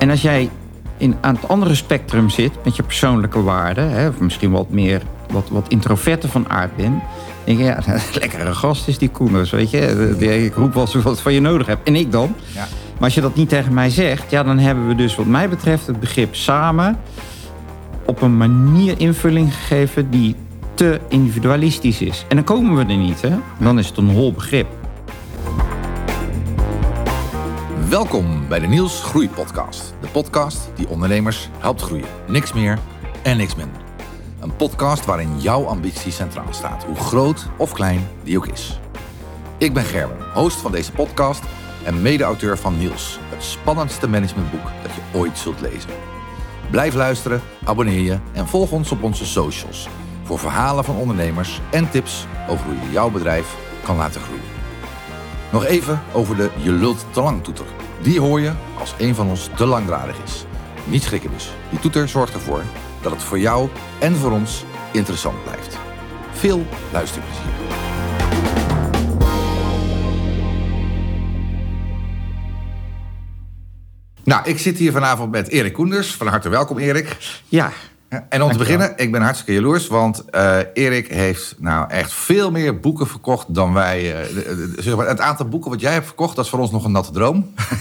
En als jij in, aan het andere spectrum zit met je persoonlijke waarden, hè, of misschien wat meer wat, wat introverte van aard bent, denk je, ja, lekkere gast is die Koeners, weet je. Ik roep wel eens wat van je nodig hebt. En ik dan. Ja. Maar als je dat niet tegen mij zegt, ja, dan hebben we dus wat mij betreft het begrip samen op een manier invulling gegeven die te individualistisch is. En dan komen we er niet, hè? Dan is het een hol begrip. Welkom bij de Niels Groei Podcast. De podcast die ondernemers helpt groeien. Niks meer en niks minder. Een podcast waarin jouw ambitie centraal staat, hoe groot of klein die ook is. Ik ben Gerben, host van deze podcast en mede-auteur van Niels, het spannendste managementboek dat je ooit zult lezen. Blijf luisteren, abonneer je en volg ons op onze socials voor verhalen van ondernemers en tips over hoe je jouw bedrijf kan laten groeien. Nog even over de Je lult te lang toeter. Die hoor je als een van ons te langdradig is. Niet schrikken dus. Die toeter zorgt ervoor dat het voor jou en voor ons interessant blijft. Veel luisterplezier. Nou, ik zit hier vanavond met Erik Koenders. Van harte welkom, Erik. Ja, En om te beginnen, ik ben hartstikke jaloers, want eh, Erik heeft nou echt veel meer boeken verkocht dan wij. eh, zeg maar, het aantal boeken wat jij hebt verkocht, dat is voor ons nog een natte droom. dus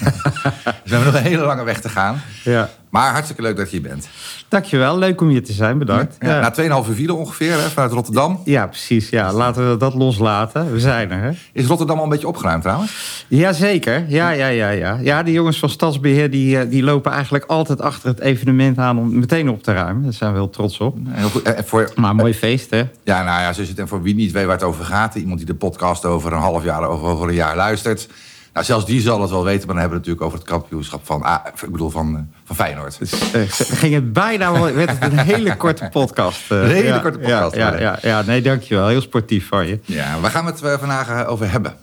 we hebben nog een hele lange weg te gaan. ja. Maar hartstikke leuk dat je hier bent. Dankjewel, leuk om hier te zijn, bedankt. Ja, Ja, Na 2,5 uur ongeveer hè, vanuit Rotterdam. ja precies. Ja, laten we dat loslaten. We zijn er, hè? Is Rotterdam al een beetje opgeruimd trouwens? Jazeker. Ja, ja, ja, ja. Ja, die jongens van Stadsbeheer die, eh, die lopen eigenlijk altijd achter het evenement aan om meteen op te ruimen. Daar zijn we heel trots op. Heel goed. En voor, Maar mooi feest, hè? ja, nou ja, zo is het. En voor wie niet weet waar het over gaat, iemand die de podcast over een half jaar of over een jaar luistert. Nou, zelfs die zal het wel weten, maar dan hebben we het natuurlijk over het kampioenschap van, ah, ik bedoel van, eh, van Feyenoord. Dus, eh, ging het bijna, wel- werd het een hele korte podcast. eh. Een hele Ja, korte podcast Ja, ja, ja, ja, nee, dankjewel. Heel sportief van je. Ja, waar gaan we het eh, vandaag eh, over hebben?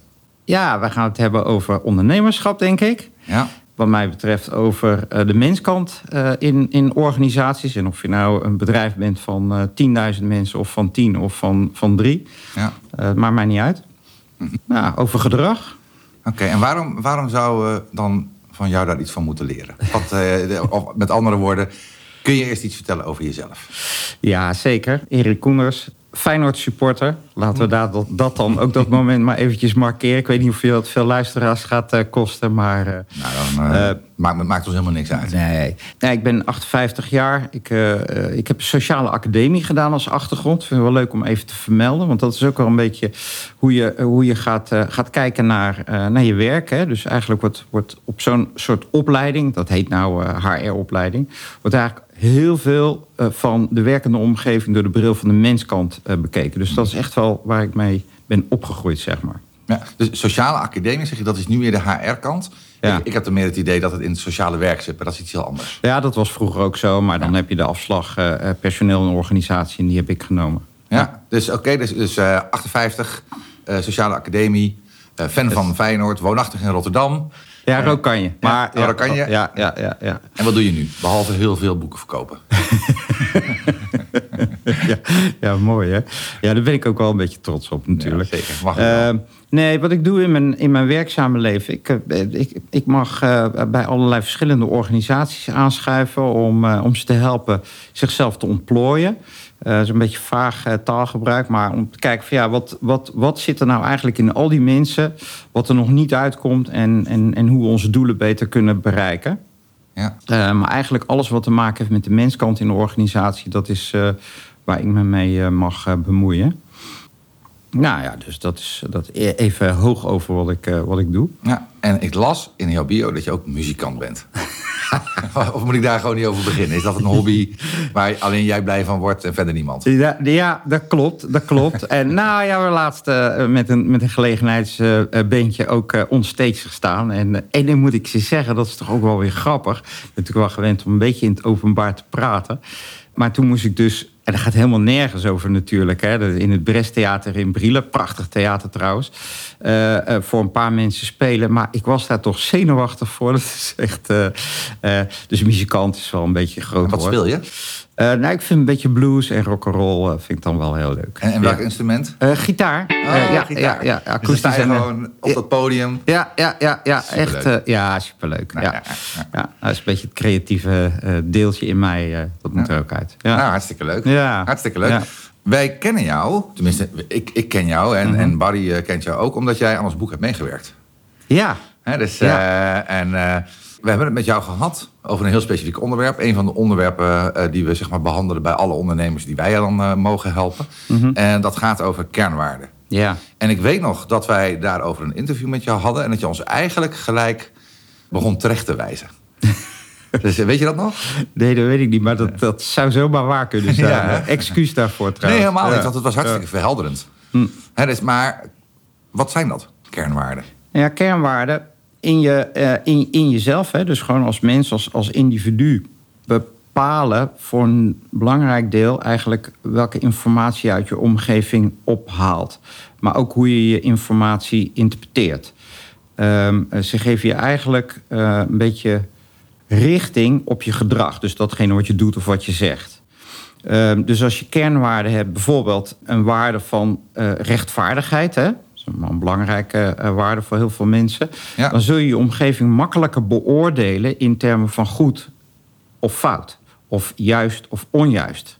Ja, we gaan het hebben over ondernemerschap, denk ik. Ja, Wat mij betreft over eh, de menskant eh, in, in organisaties. En of je nou een bedrijf bent van eh 10.000 mensen of van 10 of van, van 3. ja. Eh, maakt mij niet uit. Nou, over gedrag. Oké, en waarom, waarom zouden we dan van jou daar iets van moeten leren? Wat, eh, of met andere woorden, kun je eerst iets vertellen over jezelf? Ja, zeker. Erik Koenders, Feyenoord supporter. Laten we daar dat, dat dan ook dat moment maar eventjes markeren. Ik weet niet hoeveel het veel luisteraars gaat eh, kosten, maar... eh, Nou, dan eh, maakt, maakt ons helemaal niks uit. Nee. nee, ik ben 58 jaar. Ik, ik heb sociale academie gedaan als achtergrond. Ik vind het wel leuk om even te vermelden. Want dat is ook wel een beetje hoe je, hoe je gaat, gaat kijken naar, naar je werk. Hè. Dus eigenlijk wordt, wordt op zo'n soort opleiding... dat heet nou HR-opleiding... wordt eigenlijk heel veel eh, van de werkende omgeving... door de bril van de menskant eh, bekeken. Dus dat is echt wel waar ik mee ben opgegroeid, zeg maar. Ja, dus sociale academie, zeg je, dat is nu meer de HR-kant. Ja. Ik, ik heb dan meer het idee dat het in het sociale werk zit, maar dat is iets heel anders. Ja, dat was vroeger ook zo. Maar dan heb je de afslag eh, personeel en organisatie... en die heb ik genomen. Ja, dus oké, dus, dus eh, 58, eh, sociale academie, fan van Feyenoord, woonachtig in Rotterdam. Ja, rook kan je. Maar, oh, dat kan je? Ja, ja, ja, ja. En wat doe je nu? Behalve heel veel boeken verkopen. ja, ja, mooi hè. Ja, daar ben ik ook wel een beetje trots op natuurlijk. Ja, zeker. Mag. Eh, nee, wat ik doe in mijn, in mijn werkzame leven... Ik, eh, ik, ik mag eh, bij allerlei verschillende organisaties aanschuiven... Om, eh, om ze te helpen zichzelf te ontplooien. Eh, dat is een beetje vaag eh, taalgebruik, maar om te kijken van ja, wat, wat, wat zit er nou eigenlijk in al die mensen, wat er nog niet uitkomt en, en, en hoe we onze doelen beter kunnen bereiken. Ja. Uh, maar eigenlijk alles wat te maken heeft met de menskant in de organisatie, dat is uh, waar ik me mee uh, mag bemoeien. Nou ja, dus dat is dat even hoog over wat ik, uh, wat ik doe. Ja, en ik las in jouw bio dat je ook muzikant bent. of moet ik daar gewoon niet over beginnen? Is dat een hobby waar alleen jij blij van wordt en verder niemand? Ja, ja dat klopt. Dat klopt. en nou ja, we laatst uh, met, een, met een gelegenheidsbeentje ook uh, onstage gestaan. En één ding moet ik je zeggen, dat is toch ook wel weer grappig. Ik ben natuurlijk wel gewend om een beetje in het openbaar te praten. Maar toen moest ik dus en dat gaat helemaal nergens over natuurlijk. Hè. In het Bresttheater in Brielen, prachtig theater trouwens. Uh, uh, voor een paar mensen spelen. Maar ik was daar toch zenuwachtig voor. Dat is echt. Uh, dus muzikant is wel een beetje groot. En wat speel je? Uh, nou, ik vind een beetje blues en rock'n'roll uh, vind ik dan wel heel leuk. En, en welk ja. instrument? Uh, gitaar. Oh, ja, gitaar. Ja, ja, dus gewoon op dat podium. Ja, ja, ja, ja echt. ja, superleuk. Nou, ja. Ja, ja. dat is een beetje het creatieve deeltje in mij. dat moet er ook uit. Ja. Nou, hartstikke leuk. Ja. Hartstikke leuk. Wij kennen jou, tenminste, ik, ik ken jou en, mm -hmm. en Barry kent jou ook, omdat jij aan ons boek hebt meegewerkt. Ja. Hè, dus, en we hebben het met jou gehad over een heel specifiek onderwerp. Een van de onderwerpen uh, die we zeg maar, behandelen bij alle ondernemers die wij dan uh, mogen helpen. Mm -hmm. En dat gaat over kernwaarden. Ja. En ik weet nog dat wij daarover een interview met jou hadden. En dat je ons eigenlijk gelijk begon terecht te wijzen. dus weet je dat nog? Nee, dat weet ik niet. Maar dat, dat zou zomaar waar kunnen zijn. ja. Excuus daarvoor trouwens. Nee, helemaal niet. Want het was hartstikke verhelderend. Hm. He, dus, maar wat zijn dat, kernwaarden? Ja, kernwaarden in, je, uh, in, in jezelf, hè, dus gewoon als mens, als, als individu, bepalen voor een belangrijk deel eigenlijk welke informatie uit je omgeving ophaalt. Maar ook hoe je je informatie interpreteert. Um, ze geven je eigenlijk uh, een beetje richting op je gedrag. Dus datgene wat je doet of wat je zegt. Um, dus als je kernwaarden hebt, bijvoorbeeld een waarde van rechtvaardigheid. Hè? Een belangrijke uh, waarde voor heel veel mensen. Ja. Dan zul je je omgeving makkelijker beoordelen in termen van goed of fout. Of juist of onjuist.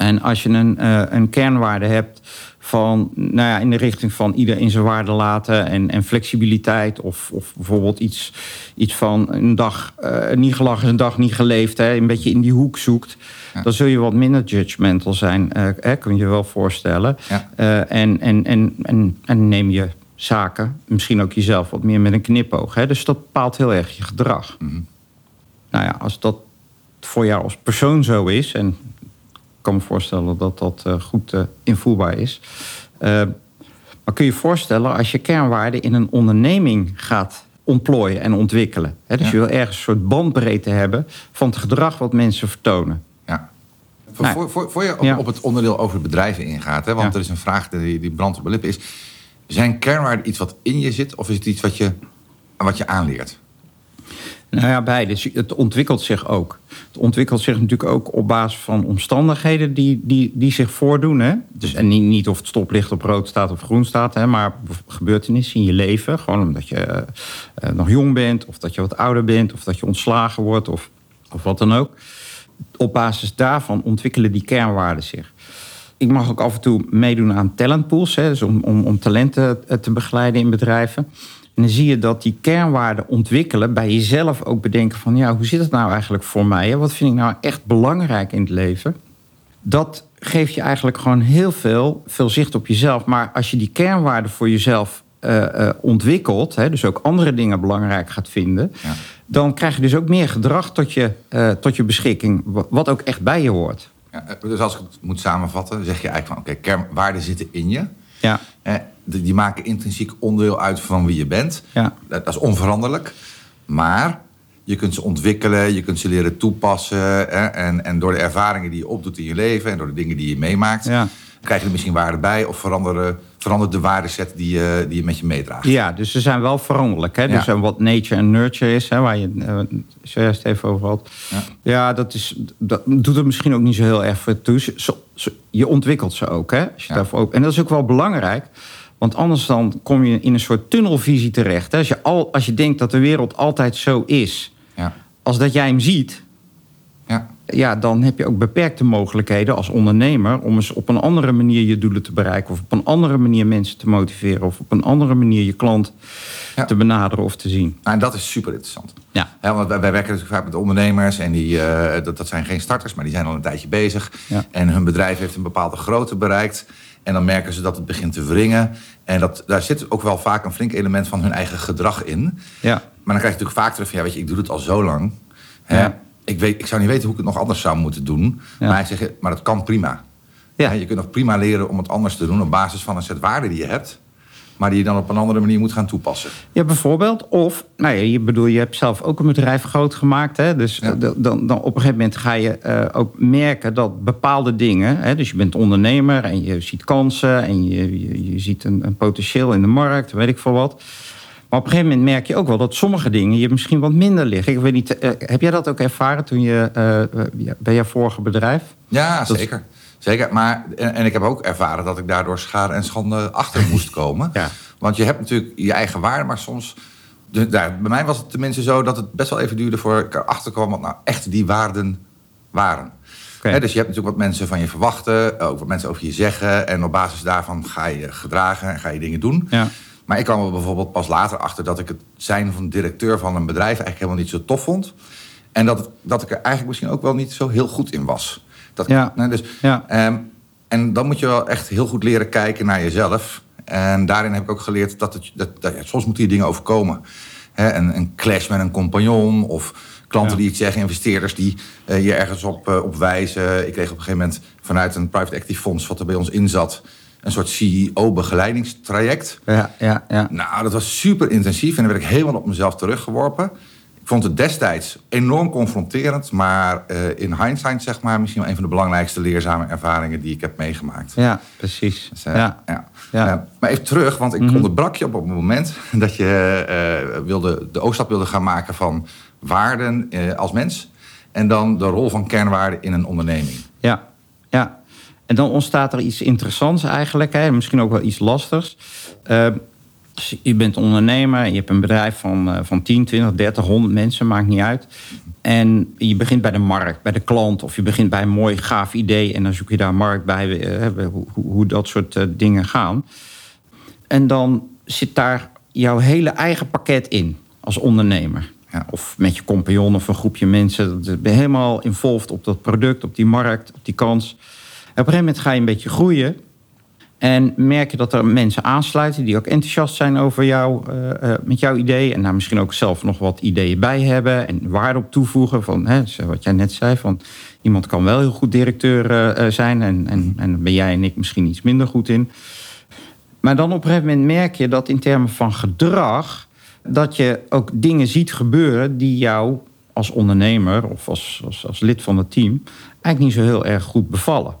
En als je een, uh, een kernwaarde hebt van, nou ja, in de richting van ieder in zijn waarde laten en, en flexibiliteit. Of, of bijvoorbeeld iets, iets van een dag uh, niet gelachen is een dag niet geleefd. Hè, een beetje in die hoek zoekt. Ja. Dan zul je wat minder judgmental zijn, uh, hè, kun je je wel voorstellen. Ja. Uh, en, en, en, en, en neem je zaken, misschien ook jezelf, wat meer met een knipoog. Hè? Dus dat bepaalt heel erg je gedrag. Mm -hmm. Nou ja, als dat voor jou als persoon zo is, en kan me voorstellen dat dat uh, goed uh, invoelbaar is. Uh, maar kun je je voorstellen als je kernwaarden in een onderneming gaat ontplooien en ontwikkelen. Hè? Dus ja. je wil ergens een soort bandbreedte hebben van het gedrag wat mensen vertonen. Nou, voor, voor, voor je op, ja. op, het onderdeel over bedrijven ingaat, hè? want ja. er is een vraag die, die brandt op mijn lippen, is... zijn kernwaarden iets wat in je zit of is het iets wat je, wat je aanleert? Nou ja, beide. Het ontwikkelt zich ook. Het ontwikkelt zich natuurlijk ook op basis van omstandigheden die, die, die zich voordoen. Hè? Dus, en niet, niet of het stoplicht op rood staat of groen staat, hè, maar gebeurtenissen in je leven. Gewoon omdat je uh, nog jong bent, of dat je wat ouder bent, of dat je ontslagen wordt, of, of wat dan ook. Op basis daarvan ontwikkelen die kernwaarden zich. Ik mag ook af en toe meedoen aan talentpools, hè, dus om, om, om talenten te begeleiden in bedrijven. En dan zie je dat die kernwaarden ontwikkelen, bij jezelf ook bedenken van ja, hoe zit het nou eigenlijk voor mij? Wat vind ik nou echt belangrijk in het leven? Dat geeft je eigenlijk gewoon heel veel, veel zicht op jezelf. Maar als je die kernwaarden voor jezelf uh, uh, ontwikkelt, hè, dus ook andere dingen belangrijk gaat vinden, ja. dan krijg je dus ook meer gedrag tot je, uh, tot je beschikking, wat ook echt bij je hoort. Ja, dus als ik het moet samenvatten, zeg je eigenlijk van oké, okay, kernwaarden zitten in je. Ja. Eh, die maken intrinsiek onderdeel uit van wie je bent. Ja. Dat is onveranderlijk. Maar je kunt ze ontwikkelen, je kunt ze leren toepassen. Hè, en, en door de ervaringen die je opdoet in je leven en door de dingen die je meemaakt, ja. krijg je er misschien waarde bij of veranderen, verandert de waardeset die je, die je met je meedraagt. Ja, dus ze zijn wel veranderlijk. Hè? Dus wat nature en nurture is, hè, waar je uh, zojuist even over had. Ja, ja dat, is, dat doet er misschien ook niet zo heel erg voor toe. Je ontwikkelt ze ook. Hè, als je daarvoor ook. En dat is ook wel belangrijk. Want anders dan kom je in een soort tunnelvisie terecht. Als, je al, als je denkt dat de wereld altijd zo is, ja. als dat jij hem ziet, ja. ja, dan heb je ook beperkte mogelijkheden als ondernemer om eens op een andere manier je doelen te bereiken. Of op een andere manier mensen te motiveren. Of op een andere manier je klant ja. te benaderen of te zien. Nou, en dat is super interessant. Ja. want wij, wij werken natuurlijk vaak met ondernemers. En die, uh, dat, dat zijn geen starters, maar die zijn al een tijdje bezig. En hun bedrijf heeft een bepaalde grootte bereikt. En dan merken ze dat het begint te wringen. En dat, daar zit ook wel vaak een flink element van hun eigen gedrag in. Ja. Maar dan krijg je natuurlijk vaak terug van... ja, weet je, ik doe het al zo lang. Hè? Ja. Ik, weet, ik zou niet weten hoe ik het nog anders zou moeten doen. Ja. Maar, hij zegt, maar dat kan prima. Ja. Je kunt nog prima leren om het anders te doen... op basis van een set waarden die je hebt... maar die je dan op een andere manier moet gaan toepassen. Ja, bijvoorbeeld. Of, nou ja, je bedoel, je hebt zelf ook een bedrijf groot gemaakt. Hè? Dus Ja. dan, dan, dan op een gegeven moment ga je eh, ook merken dat bepaalde dingen. Hè, dus je bent ondernemer en je ziet kansen en je, je, je ziet een, een potentieel in de markt, weet ik veel wat. Maar op een gegeven moment merk je ook wel dat sommige dingen je misschien wat minder liggen. Ik weet niet, eh, heb jij dat ook ervaren toen je uh, bij je vorige bedrijf? Ja, zeker. Zeker. Maar, en, en, ik heb ook ervaren dat ik daardoor schade en schande achter moest komen. ja. Want je hebt natuurlijk je eigen waarde, maar soms. De, bij mij was het tenminste zo dat het best wel even duurde voor ik erachter kwam wat nou echt die waarden waren. Okay. dus je hebt natuurlijk wat mensen van je verwachten, ook wat mensen over je zeggen. En op basis daarvan ga je gedragen en ga je dingen doen. Ja. Maar ik kwam er bijvoorbeeld pas later achter dat ik het zijn van directeur van een bedrijf eigenlijk helemaal niet zo tof vond. En dat, dat ik er eigenlijk misschien ook wel niet zo heel goed in was. Dat, ja. dus, ja. Ehm, en dan moet je wel echt heel goed leren kijken naar jezelf. En daarin heb ik ook geleerd dat, het, dat, dat soms moeten je dingen overkomen. He, een, een, clash met een compagnon of klanten die iets zeggen, investeerders die uh, je ergens op, uh, op wijzen. Ik kreeg op een gegeven moment vanuit een private equity fonds wat er bij ons in zat een soort CEO-begeleidingstraject. Ja, ja, ja. Nou, dat was super intensief en dan werd ik helemaal op mezelf teruggeworpen. Ik vond het destijds enorm confronterend, maar uh, in hindsight zeg maar misschien wel een van de belangrijkste leerzame ervaringen die ik heb meegemaakt. Ja, precies. Dus, uh, ja. ja. ja. Uh, maar even terug, want ik mm -hmm. onderbrak je op het moment dat je wilde, de overstap wilde gaan maken van waarden als mens en dan de rol van kernwaarden in een onderneming. Ja, ja. En dan ontstaat er iets interessants eigenlijk, hè? misschien ook wel iets lastigs. Uh, je bent ondernemer, je hebt een bedrijf van, uh, van 10, 20, 30, 100 mensen, maakt niet uit. En je begint bij de markt, bij de klant, of je begint bij een mooi gaaf idee en dan zoek je daar markt bij, uh, hoe, hoe, dat soort dingen gaan. En dan zit daar jouw hele eigen pakket in als ondernemer. Ja. Of met je compagnon of een groepje mensen. Dat helemaal involved op dat product, op die markt, op die kans. Op een gegeven moment ga je een beetje groeien. En merk je dat er mensen aansluiten die ook enthousiast zijn over jou, uh, uh, met jouw idee. En daar misschien ook zelf nog wat ideeën bij hebben. En waarde op toevoegen. Van, hè, wat jij net zei, van iemand kan wel heel goed directeur uh, zijn. En, en, en ben jij en ik misschien iets minder goed in. Maar dan op een gegeven moment merk je dat in termen van gedrag. dat je ook dingen ziet gebeuren die jou als ondernemer of als, als, als lid van het team. eigenlijk niet zo heel erg goed bevallen.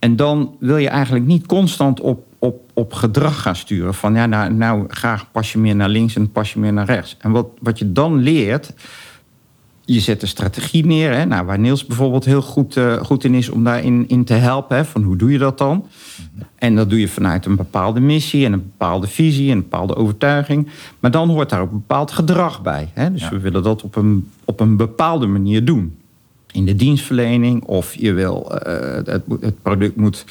En dan wil je eigenlijk niet constant op, op, op gedrag gaan sturen. Van ja, nou, nou graag pas je meer naar links en pas je meer naar rechts. En wat, wat je dan leert, je zet een strategie neer. Hè, nou, waar Niels bijvoorbeeld heel goed, uh, goed in is om daarin in te helpen. Hè, van hoe doe je dat dan? En dat doe je vanuit een bepaalde missie en een bepaalde visie en een bepaalde overtuiging. Maar dan hoort daar ook een bepaald gedrag bij. Hè? Dus ja. we willen dat op een, op een bepaalde manier doen in de dienstverlening. Of je wil, uh, het, het, product moet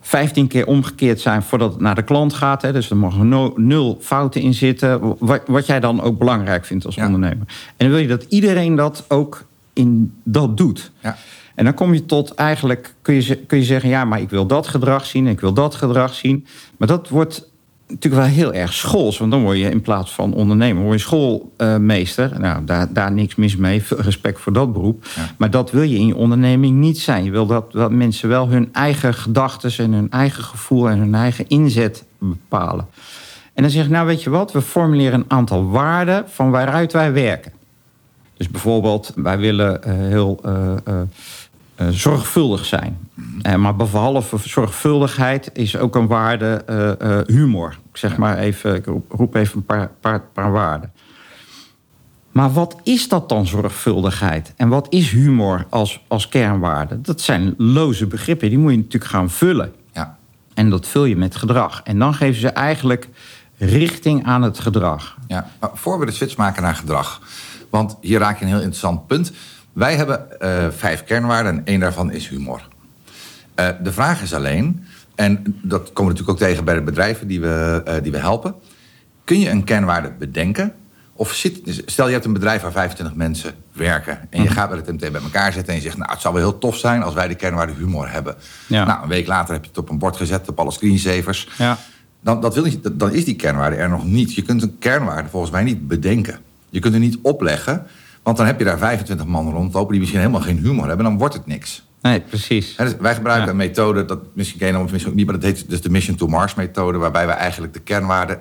15 keer omgekeerd zijn voordat het naar de klant gaat. Hè. Dus er mogen no, nul fouten in zitten. Wat, wat, jij dan ook belangrijk vindt als ja. ondernemer. En dan wil je dat iedereen dat ook in dat doet. Ja. En dan kom je tot eigenlijk, kun je, kun je zeggen, ja, maar ik wil dat gedrag zien, ik wil dat gedrag zien. Maar dat wordt natuurlijk wel heel erg schools. Want dan word je in plaats van ondernemer, word je schoolmeester. nou, daar, daar niks mis mee. Respect voor dat beroep. Maar dat wil je in je onderneming niet zijn. Je wil dat, dat mensen wel hun eigen gedachten en hun eigen gevoel en hun eigen inzet bepalen. En dan zeg ik, nou weet je wat, we formuleren een aantal waarden van waaruit wij werken. Dus bijvoorbeeld, wij willen uh, heel uh, uh, zorgvuldig zijn. Uh, maar behalve zorgvuldigheid is ook een waarde uh, humor. Ik zeg maar even, ik roep even een paar, paar, paar waarden. Maar wat is dat dan, zorgvuldigheid? En wat is humor als, als kernwaarde? Dat zijn loze begrippen, die moet je natuurlijk gaan vullen. Ja. En dat vul je met gedrag. En dan geven ze eigenlijk richting aan het gedrag. Ja, voor we de switch maken naar gedrag. Want hier raak je een heel interessant punt. Wij hebben uh, vijf kernwaarden en één daarvan is humor. Uh, de vraag is alleen, en dat komen we natuurlijk ook tegen bij de bedrijven die we, uh, die we helpen. Kun je een kernwaarde bedenken? Of zit, stel je hebt een bedrijf waar 25 mensen werken. En je gaat met het MT bij elkaar zetten en je zegt... nou, het zou wel heel tof zijn als wij de kernwaarde humor hebben. Ja. Nou, een week later heb je het op een bord gezet op alle screensavers. Ja. Dan, dat wil niet, dan is die kernwaarde er nog niet. Je kunt een kernwaarde volgens mij niet bedenken. Je kunt er niet opleggen. Want dan heb je daar 25 man rondlopen die misschien helemaal geen humor hebben. Dan wordt het niks. Nee, precies. dus wij gebruiken ja. een methode, dat misschien ken je of misschien ook niet, maar dat heet dus de Mission to Mars methode, waarbij we eigenlijk de kernwaarden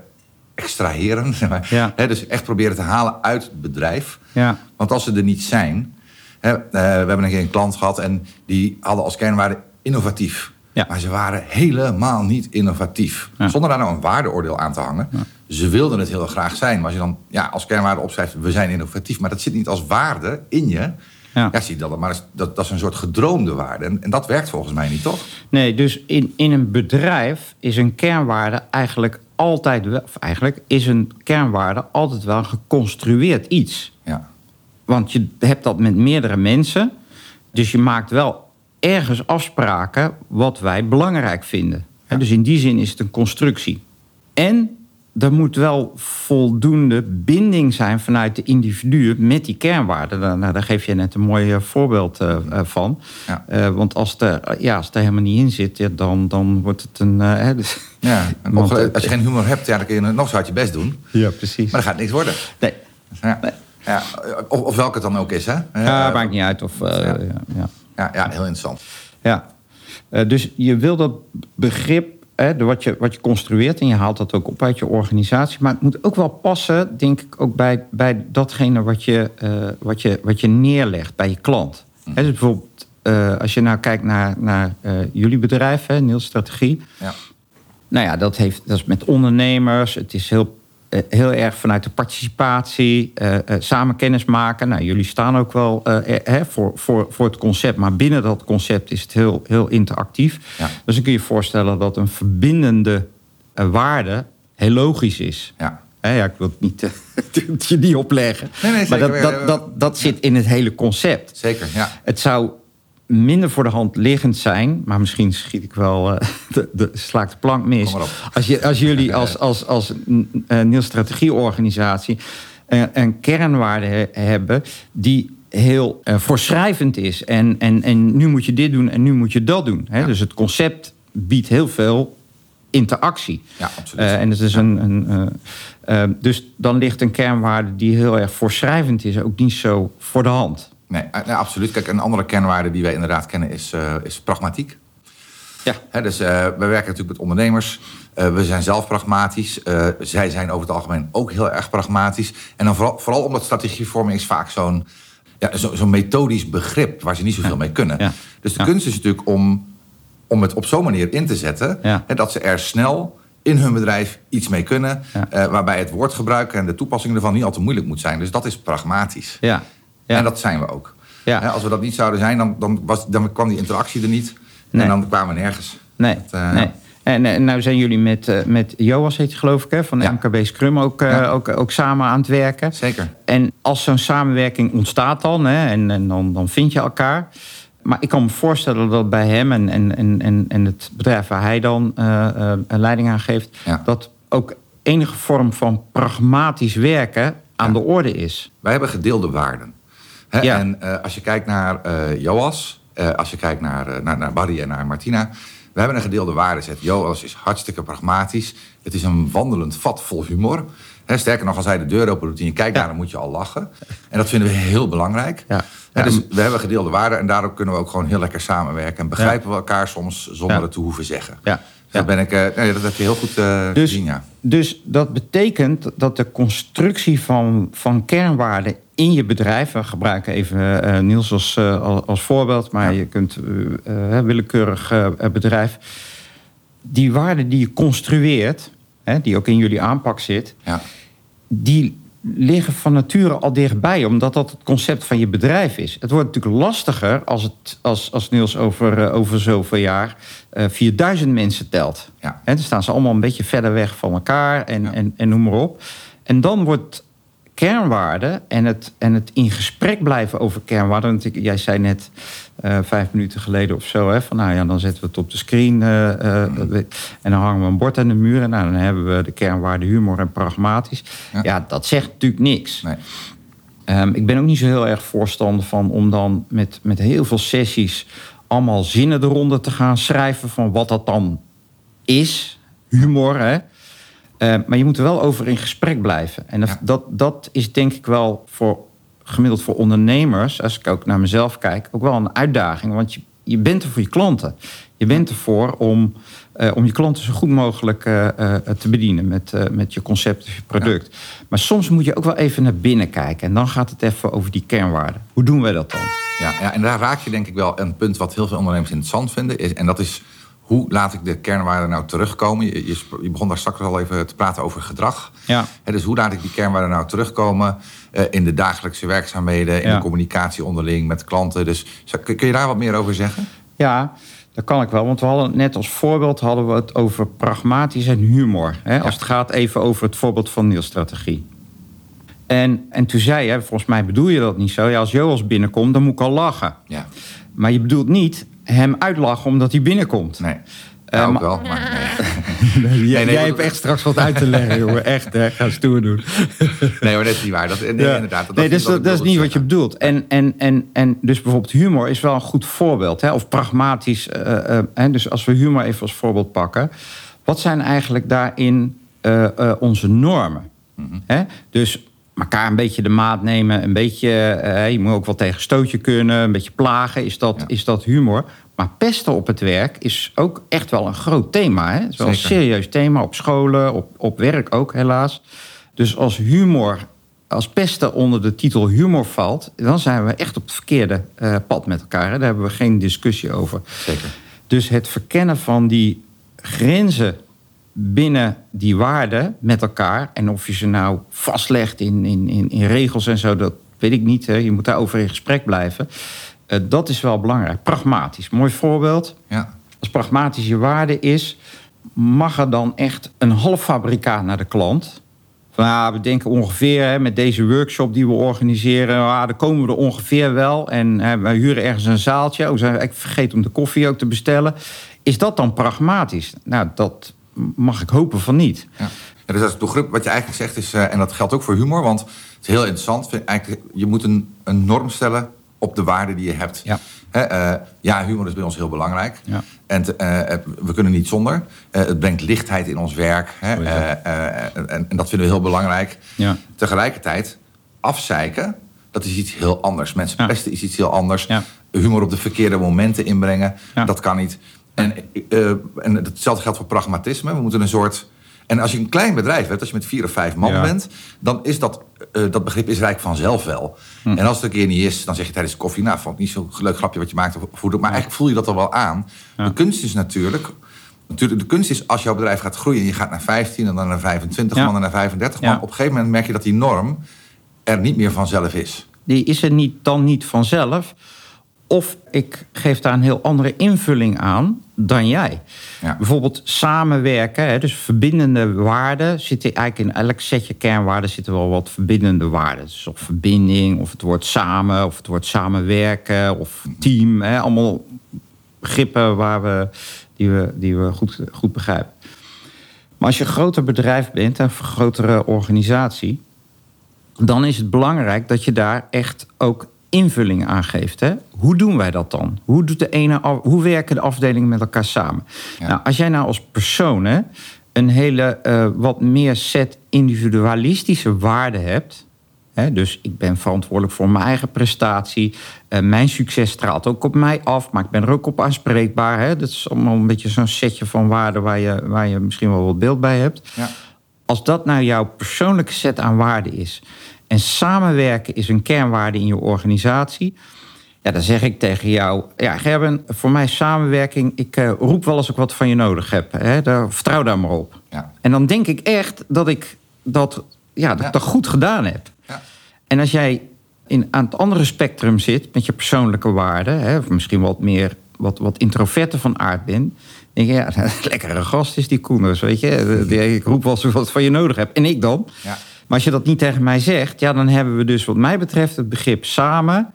extraheren. Ja. dus echt proberen te halen uit het bedrijf. Ja. Want als ze er niet zijn. uh, we hebben een keer een klant gehad en die hadden als kernwaarde innovatief. Ja. Maar ze waren helemaal niet innovatief. Zonder daar nou een waardeoordeel aan te hangen. Ze wilden het heel graag zijn. Maar als je dan ja, als kernwaarde opschrijft, we zijn innovatief, maar dat zit niet als waarde in je. Ja, ja zie je dat, maar dat, dat is een soort gedroomde waarde. En, en dat werkt volgens mij niet, toch? Nee, dus in, in een bedrijf is een kernwaarde eigenlijk altijd wel, of eigenlijk is een kernwaarde altijd wel geconstrueerd iets. Ja. Want je hebt dat met meerdere mensen. Dus je maakt wel ergens afspraken wat wij belangrijk vinden. Dus in die zin is het een constructie. En er moet wel voldoende binding zijn vanuit de individuen met die kernwaarden. Nou, daar geef je net een mooi eh, voorbeeld uh, van. Ja. Uh, want als het, er, ja, als er helemaal niet in zit, ja, dan, dan wordt het een. Uh, dus, ja, want, als je geen humor hebt, ja, dan kun je nog zo hard je best doen. Ja, precies. Maar dan gaat niks worden. Nee. Ja. Ja, of, of welke het dan ook is, hè? Ja, maakt niet uit. Of, ja. Ja, ja. Ja, heel interessant. Ja. dus je wil dat begrip hè, wat, je, wat je construeert en je haalt dat ook op uit je organisatie. Maar het moet ook wel passen, denk ik, ook bij, bij datgene wat je, uh, wat, je, wat je neerlegt bij je klant. Mm. Hè, dus bijvoorbeeld, uh, als je nou kijkt naar, naar uh, jullie bedrijf, hè, Niels Strategie. Ja. Nou ja, dat, heeft, dat is met ondernemers. Het is heel heel erg vanuit de participatie, uh, uh, samen kennis maken. Nou, jullie staan ook wel hè, voor, voor, voor het concept, maar binnen dat concept is het heel, heel interactief. Ja. Dus dan kun je je voorstellen dat een verbindende waarde heel logisch is. Ja. Ja, ik wil het niet je die opleggen. Nee, nee, maar dat, dat, dat, dat zit in het hele concept. Zeker, ja. Het zou minder voor de hand liggend zijn, maar misschien schiet ik wel uh, de, de, plank mis. Als, je, als jullie als, als, als uh, nieuw strategieorganisatie uh, een kernwaarde he, hebben die heel voorschrijvend is. En, en, en nu moet je dit doen en nu moet je dat doen. Hè? Ja. Dus het concept biedt heel veel interactie. Ja, absoluut. en het is ja. een, een dus dan ligt een kernwaarde die heel erg voorschrijvend is ook niet zo voor de hand. Nee, nee, absoluut. Kijk, een andere kernwaarde die wij inderdaad kennen is, uh, is pragmatiek. Ja. He, dus uh, we werken natuurlijk met ondernemers. Uh, we zijn zelf pragmatisch. zij zijn over het algemeen ook heel erg pragmatisch. En dan vooral, vooral omdat strategievorming is vaak zo'n ja, zo, zo methodisch begrip waar ze niet zoveel ja. mee kunnen. Ja. Dus de kunst is natuurlijk om, om het op zo'n manier in te zetten he, dat ze er snel in hun bedrijf iets mee kunnen. waarbij het woordgebruik en de toepassing ervan niet al te moeilijk moet zijn. Dus dat is pragmatisch. Ja. Ja. En dat zijn we ook. Ja. als we dat niet zouden zijn, dan, dan, was, dan kwam die interactie er niet. Nee. En dan kwamen we nergens. Nee. Dat, uh, nee. En, en nou zijn jullie met, uh, met Joas, heet je geloof ik, hè, van ja. MKB Scrum ook, ja. ook, ook samen aan het werken. Zeker. En als zo'n samenwerking ontstaat dan, hè, en, en dan, dan vind je elkaar. Maar ik kan me voorstellen dat bij hem en, en, en, en het bedrijf waar hij dan uh, leiding aan geeft, ja. dat ook enige vorm van pragmatisch werken aan de orde is. Wij hebben gedeelde waarden. Ja. En uh, als je kijkt naar uh, Joas, uh, als je kijkt naar, naar, naar Barry en naar Martina. We hebben een gedeelde waardeset. Joas is hartstikke pragmatisch. Het is een wandelend vat vol humor. He, sterker nog, als hij de deur open doet en je kijkt Ja. naar, dan moet je al lachen. En dat vinden we heel belangrijk. Ja. Dus we hebben gedeelde waarden en daardoor kunnen we ook gewoon heel lekker samenwerken. En begrijpen we elkaar soms zonder het te hoeven zeggen. Ja. Dus dat, ben ik, eh, nee, dat heb je heel goed eh, Dus, gezien, ja. dus dat betekent dat de constructie van, van kernwaarden in je bedrijf... we gebruiken even eh, Niels als, eh, als, voorbeeld... maar Ja. je kunt eh, willekeurig bedrijf... die waarden die je construeert, hè, die ook in jullie aanpak zit... ja. die liggen van nature al dichtbij, omdat dat het concept van je bedrijf is. Het wordt natuurlijk lastiger als, het, als, als Niels over, over zoveel jaar eh 4000 mensen telt. Ja. Hè, dan staan ze allemaal een beetje verder weg van elkaar en, en, en noem maar op. En dan wordt kernwaarde en het, en het in gesprek blijven over kernwaarden. Want ik- jij zei net eh, vijf minuten geleden of zo, hè, van nou ja, dan zetten we het op de screen eh, eh, en dan hangen we een bord aan de muur. En nou, dan hebben we de kernwaarden humor en pragmatisch. Ja. Ja, dat zegt natuurlijk niks. Nee. Ehm, ik ben ook niet zo heel erg voorstander van om dan met, met heel veel sessies allemaal zinnen eronder te gaan schrijven van wat dat dan is. Humor, hè. Eh, maar je moet er wel over in gesprek blijven. En dat, Ja. dat, dat is denk ik wel voor gemiddeld voor ondernemers, als ik ook naar mezelf kijk, ook wel een uitdaging. Want je, je bent er voor je klanten. Je bent ervoor om, eh, om je klanten zo goed mogelijk eh, te bedienen met, met je concept of je product. Maar soms moet je ook wel even naar binnen kijken. En dan gaat het even over die kernwaarden. Hoe doen wij dat dan? Ja, ja, en daar raak je denk ik wel een punt wat heel veel ondernemers interessant vinden. Is, en dat is hoe laat ik de kernwaarden nou terugkomen? Je, je, je, begon daar straks al even te praten over gedrag. Ja. dus hoe laat ik die kernwaarden nou terugkomen uh, in de dagelijkse werkzaamheden, in Ja. de communicatie onderling met klanten? Dus zou- kun je daar wat meer over zeggen? Ja, dat kan ik wel. Want we hadden net als voorbeeld hadden we het over pragmatisch en humor. Hè? Als het gaat even over het voorbeeld van Niels-strategie. En, en toen zei je, volgens mij bedoel je dat niet zo. Ja, als Joas binnenkomt, dan moet ik al lachen. Ja, Maar je bedoelt niet hem uitlachen omdat hij binnenkomt. nee. Eh, Ja, ook wel, maar nee. jij nee, jij want- hebt echt straks wat uit te leggen, jongen. Echt, hè? Ga stoer doen. nee, maar dat is niet waar. Dat, nee, Ja. inderdaad. Dat, nee, dus wat dat, is niet wat je bedoelt. En, en, en, en dus bijvoorbeeld humor is wel een goed voorbeeld. Hè? Of pragmatisch. eh, eh, hè? Dus als we humor even als voorbeeld pakken. Wat zijn eigenlijk daarin eh, eh, onze normen? Mhm. Hè? Dus elkaar een beetje de maat nemen. Een beetje, eh, je moet ook wel tegen stootje kunnen. Een beetje plagen. Is dat, Ja. is dat humor? Maar pesten op het werk is ook echt wel een groot thema. Hè? Het is wel een serieus thema. Op scholen, op, op werk ook helaas. Dus als humor, als pesten onder de titel humor valt... dan zijn we echt op het verkeerde eh, pad met elkaar. Hè? Daar hebben we geen discussie over. Zeker. Dus het verkennen van die grenzen binnen die waarden met elkaar... en of je ze nou vastlegt in, in, in, in regels en zo, dat weet ik niet. Hè? Je moet daarover in gesprek blijven. Eh, dat is wel belangrijk. Pragmatisch. Mooi voorbeeld. Ja. Als pragmatische waarde is... mag er dan echt een halffabrikaat naar de klant... Van, ja, we denken ongeveer hè, met deze workshop die we organiseren, ah, dan komen we er ongeveer wel. En hè, we huren ergens een zaaltje. Oh, ik vergeet om de koffie ook te bestellen. Is dat dan pragmatisch? Nou, dat mag ik hopen van niet. Ja. Ja, dus dat is begrip wat je eigenlijk zegt is, eh, en dat geldt ook voor humor, want het is heel interessant. Vind, eigenlijk, je moet een, een norm stellen op de waarde die je hebt. Ja. Eh, ja, humor is bij ons heel belangrijk. Ja. En eh, we kunnen niet zonder. Het brengt lichtheid in ons werk. Hè, Oh ja. en, en dat vinden we heel belangrijk. Ja. Tegelijkertijd, afzeiken, dat is iets heel anders. Mensen pesten is iets heel anders. Humor op de verkeerde momenten inbrengen, Ja. dat kan niet. En, eh, en hetzelfde geldt voor pragmatisme. We moeten een soort... En als je een klein bedrijf hebt, als je met vier of vijf man Ja. bent... dan is dat, eh, dat begrip is rijk vanzelf wel. Hm. En als het een keer niet is, dan zeg je tijdens de koffie... nou, vond ik niet zo'n leuk grapje wat je maakt. Of, maar eigenlijk voel je dat al wel aan. Ja. De kunst is natuurlijk... Natuurlijk, de kunst is als jouw bedrijf gaat groeien... en je gaat naar 15 en dan naar 25 Ja. man en naar 35 Ja. man... op een gegeven moment merk je dat die norm er niet meer vanzelf is. Die is er niet, dan niet vanzelf. Of ik geef daar een heel andere invulling aan dan jij. Ja. Bijvoorbeeld samenwerken, dus verbindende waarden. Zitten eigenlijk in elk setje kernwaarden zitten wel wat verbindende waarden. Dus of verbinding, of het woord samen, of het woord samenwerken, of team. Hè, allemaal begrippen waar we, die we, die we goed, goed begrijpen. Maar als je een groter bedrijf bent, een grotere organisatie, dan is het belangrijk dat je daar echt ook invulling aan geeft. Hè? Hoe doen wij dat dan? Hoe, doet de ene hoe werken de afdelingen met elkaar samen? Ja. Nou, als jij nou als persoon hè, een hele eh, wat meer set individualistische waarden hebt. Hè, dus ik ben verantwoordelijk voor mijn eigen prestatie. Eh, mijn succes straalt ook op mij af, maar ik ben er ook op aanspreekbaar. Hè? Dat is allemaal een beetje zo'n setje van waarden waar je, waar je misschien wel wat beeld bij hebt. Ja. Als dat nou jouw persoonlijke set aan waarden is... en samenwerken is een kernwaarde in je organisatie... ja, dan zeg ik tegen jou... ja, Gerben, voor mij samenwerking... ik eh, roep wel als ik wat van je nodig heb. Hè? Daar, vertrouw daar maar op. Ja. En dan denk ik echt dat ik dat, ja, dat, ik dat goed gedaan heb. Ja. En als jij in, aan het andere spectrum zit met je persoonlijke waarden, hè, of misschien wat meer wat, wat introverte van aard bent, denk je, ja, lekkere gast is die Koeners, weet je. Die- Ik roep wel eens wat van je nodig heb. En ik dan. Ja. Maar als je dat niet tegen mij zegt, ja, dan hebben we dus wat mij betreft het begrip samen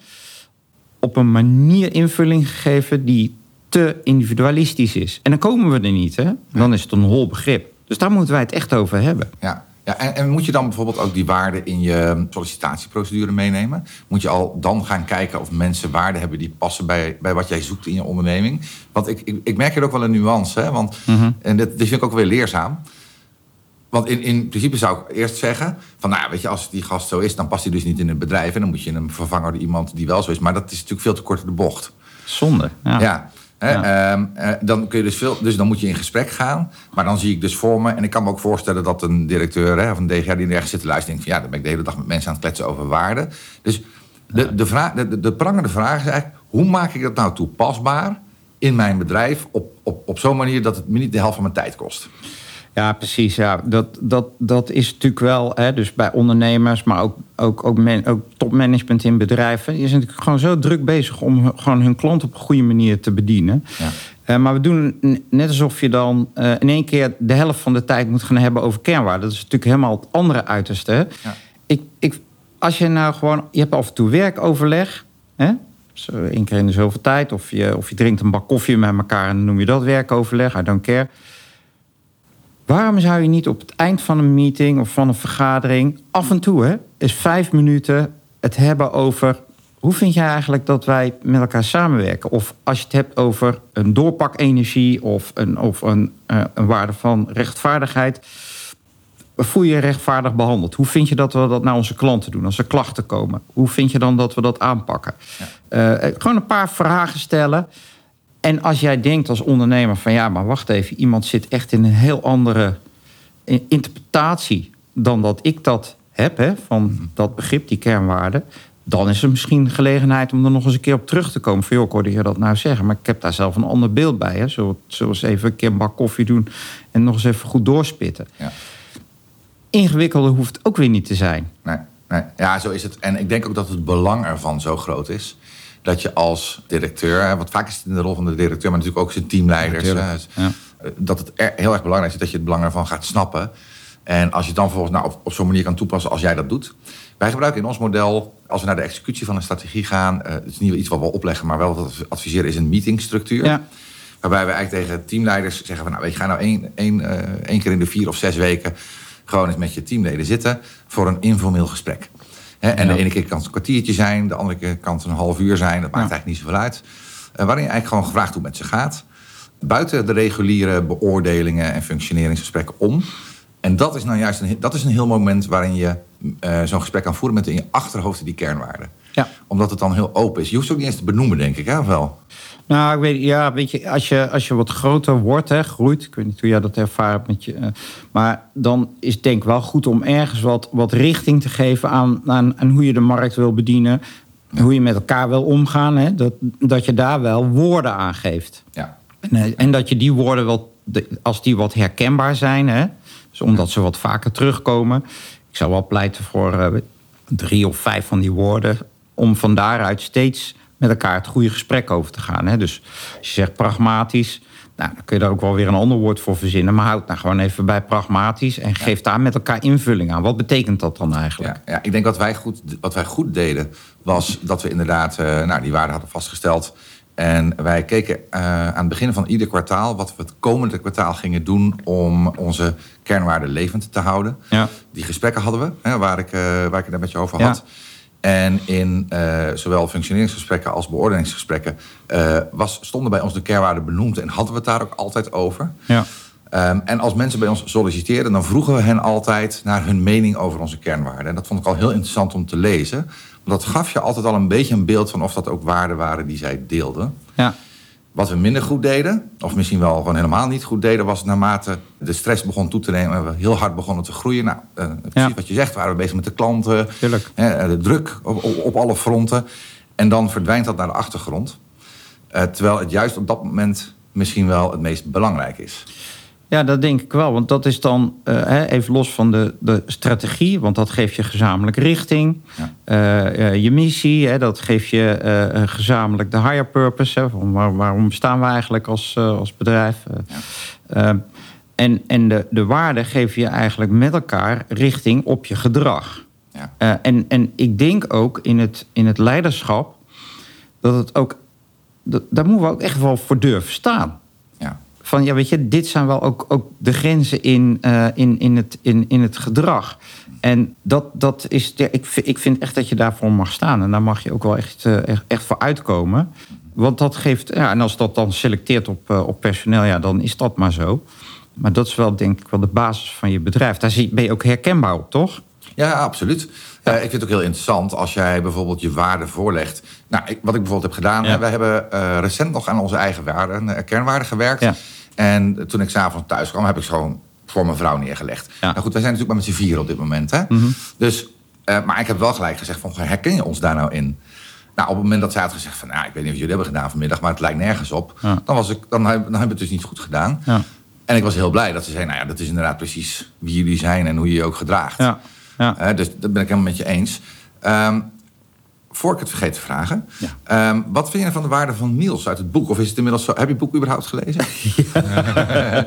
op een manier invulling gegeven die te individualistisch is. En dan komen we er niet, hè? Dan is het een hol begrip. Dus daar moeten wij het echt over hebben. Ja. Ja, en, en moet je dan bijvoorbeeld ook die waarden in je sollicitatieprocedure meenemen? Moet je al dan gaan kijken of mensen waarden hebben die passen bij, bij wat jij zoekt in je onderneming? Want ik, ik, ik merk hier ook wel een nuance, hè? Want, en dat, dat vind ik ook wel weer leerzaam. Want in, in principe zou ik eerst zeggen: van nou, weet je, als die gast zo is, dan past hij dus niet in het bedrijf. En dan moet je hem vervangen door iemand die wel zo is. Maar dat is natuurlijk veel te kort de bocht. Zonde. Ja. Ja. Hè, Ja. ehm, eh, dan kun je dus veel, dus dan moet je in gesprek gaan. Maar dan zie ik dus voor me, en ik kan me ook voorstellen dat een directeur hè, of een DGA die ergens zit te luisteren, denkt van ja, dan ben ik de hele dag met mensen aan het kletsen over waarden. Dus de, de, vraag, de, de, de prangende vraag is eigenlijk, hoe maak ik dat nou toepasbaar in mijn bedrijf op, op, op zo'n manier dat het me niet de helft van mijn tijd kost. Ja, precies. Ja. Dat, dat, dat is natuurlijk wel, hè, dus bij ondernemers, maar ook, ook, ook, men, ook topmanagement in bedrijven. Die zijn natuurlijk gewoon zo druk bezig om gewoon hun klant op een goede manier te bedienen. Ja. Uh, maar we doen net alsof je dan uh, in één keer de helft van de tijd moet gaan hebben over kernwaarden. Dat is natuurlijk helemaal het andere uiterste. Ja. Ik, ik, als je nou gewoon, je hebt af en toe werkoverleg, hè? Dus één keer in de zoveel tijd, of je, of je drinkt een bak koffie met elkaar en dan noem je dat werkoverleg, I don't care. Waarom zou je niet op het eind van een meeting of van een vergadering af en toe hè, eens vijf minuten het hebben over hoe vind jij eigenlijk dat wij met elkaar samenwerken? Of als je het hebt over een doorpakenergie of een, of een, uh, een waarde van rechtvaardigheid. Voel je je rechtvaardig behandeld? Hoe vind je dat we dat naar onze klanten doen als er klachten komen? Hoe vind je dan dat we dat aanpakken? Ja. Uh, gewoon een paar vragen stellen. En als jij denkt als ondernemer van ja, maar wacht even, iemand zit echt in een heel andere interpretatie dan dat ik dat heb, hè, van mhm. dat begrip, die kernwaarden. Dan is er misschien gelegenheid om er nog eens een keer op terug te komen. Van joh, ik hoorde je dat nou zeggen, maar ik heb daar zelf een ander beeld bij. Hè. Zullen we eens even een keer een bak koffie doen en nog eens even goed doorspitten. Ja. Ingewikkelder hoeft het ook weer niet te zijn. Nee, nee, ja, zo is het. En ik denk ook dat het belang ervan zo groot is dat je als directeur, want vaak is het in de rol van de directeur, maar natuurlijk ook zijn teamleiders, ja, dat het heel erg belangrijk is dat je het belang ervan gaat snappen. En als je het dan vervolgens nou, op, op zo'n manier kan toepassen als jij dat doet. Wij gebruiken in ons model, als we naar de executie van een strategie gaan, uh, het is niet iets wat we opleggen, maar wel wat we adviseren, is een meetingstructuur. Ja. Waarbij we eigenlijk tegen teamleiders zeggen van nou, weet je, ga nou één, één, uh, één keer in de vier of zes weken gewoon eens met je teamleden zitten voor een informeel gesprek en de ene keer kan het een kwartiertje zijn, de andere keer kan het een half uur zijn. Dat maakt eigenlijk niet zoveel uit. Uh, waarin je eigenlijk gewoon gevraagd hoe het met ze gaat. Buiten de reguliere beoordelingen en functioneringsgesprekken om. En dat is nou juist een, dat is een heel moment waarin je uh, zo'n gesprek kan voeren met in je achterhoofd die kernwaarden. Ja. Omdat het dan heel open is. Je hoeft het ook niet eens te benoemen, denk ik, hè? Wel? Nou, ik weet, ja, weet je, als je, als je wat groter wordt, hè, groeit, ik weet niet hoe jij dat ervaart met je. Uh, maar dan is het denk ik wel goed om ergens wat, wat richting te geven aan, aan, aan hoe je de markt wil bedienen. Hoe je met elkaar wil omgaan. Hè, dat, dat je daar wel woorden aan geeft. Ja. En, eh, en dat je die woorden wel, als die wat herkenbaar zijn, hè, dus omdat ze wat vaker terugkomen. Ik zou wel pleiten voor uh, drie of vijf van die woorden. Om van daaruit steeds met elkaar het goede gesprek over te gaan. Hè? Dus als je zegt pragmatisch, nou, dan kun je daar ook wel weer een ander woord voor verzinnen. Maar houd nou gewoon even bij pragmatisch en geef daar met elkaar invulling aan. Wat betekent dat dan eigenlijk? Ja, ja ik denk dat wij goed, wat wij goed deden, was dat we inderdaad uh, nou, die waarden hadden vastgesteld. En wij keken uh, aan het begin van ieder kwartaal wat we het komende kwartaal gingen doen om onze kernwaarden levend te houden. Ja. Die gesprekken hadden we, hè, waar, ik, uh, waar ik het net met je over had. En in uh, zowel functioneringsgesprekken als beoordelingsgesprekken uh, was, stonden bij ons de kernwaarden benoemd en hadden we het daar ook altijd over. Ja. Um, en als mensen bij ons solliciteerden, dan vroegen we hen altijd naar hun mening over onze kernwaarden. En dat vond ik al heel interessant om te lezen. Want dat gaf je altijd al een beetje een beeld van of dat ook waarden waren die zij deelden. Ja. Wat we minder goed deden, of misschien wel gewoon helemaal niet goed deden, was naarmate de stress begon toe te nemen en we heel hard begonnen te groeien. Nou, uh, precies wat je zegt, waren we bezig met de klanten, hè, de druk op, op, op, alle fronten. En dan verdwijnt dat naar de achtergrond. Uh, terwijl het juist op dat moment misschien wel het meest belangrijk is. Ja, dat denk ik wel. Want dat is dan uh, even los van de, de strategie, want dat geeft je gezamenlijk richting. Ja. Uh, je missie, hè, dat geeft je uh, gezamenlijk de higher purpose. Hè, van waar, waarom bestaan we eigenlijk als, als bedrijf? Ja. en en de, de waarden geven je eigenlijk met elkaar richting op je gedrag. Ja. en, en ik denk ook in het, in het leiderschap dat het ook. Dat, daar moeten we ook echt wel voor durven staan van ja, weet je, dit zijn wel ook, ook de grenzen in, uh, in, in, het, in, in het gedrag. En dat, dat is, ja, ik, ik vind echt dat je daarvoor mag staan. En daar mag je ook wel echt, uh, echt, echt voor uitkomen. Want dat geeft, ja, en als dat dan selecteert op, uh, op personeel, ja, dan is dat maar zo. Maar dat is wel, denk ik, wel de basis van je bedrijf. Daar ben je ook herkenbaar op, toch? Ja, absoluut. Ja. ik vind het ook heel interessant als jij bijvoorbeeld je waarden voorlegt. Nou, ik, wat ik bijvoorbeeld heb gedaan, ja. wij hebben uh, recent nog aan onze eigen waarden, kernwaarden gewerkt. Ja. En toen ik s'avonds thuis kwam, heb ik ze gewoon voor mijn vrouw neergelegd. Nou goed, wij zijn natuurlijk maar met z'n vier op dit moment. Hè? Mm -hmm. Dus, uh, maar ik heb wel gelijk gezegd van, herken je ons daar nou in? Nou, op het moment dat zij had gezegd van... Nou, ik weet niet wat jullie hebben gedaan vanmiddag, maar het lijkt nergens op. Dan, was ik, dan, dan hebben we het dus niet goed gedaan. Ja. En ik was heel blij dat ze zei... Nou ja, dat is inderdaad precies wie jullie zijn en hoe je je ook gedraagt. Ja. Ja. Eh, dus dat ben ik helemaal met je eens. Ehm, voor ik het vergeet te vragen. Ja. Ehm, wat vind je van de waarde van Niels uit het boek? Of is het inmiddels zo? Heb je het boek überhaupt gelezen?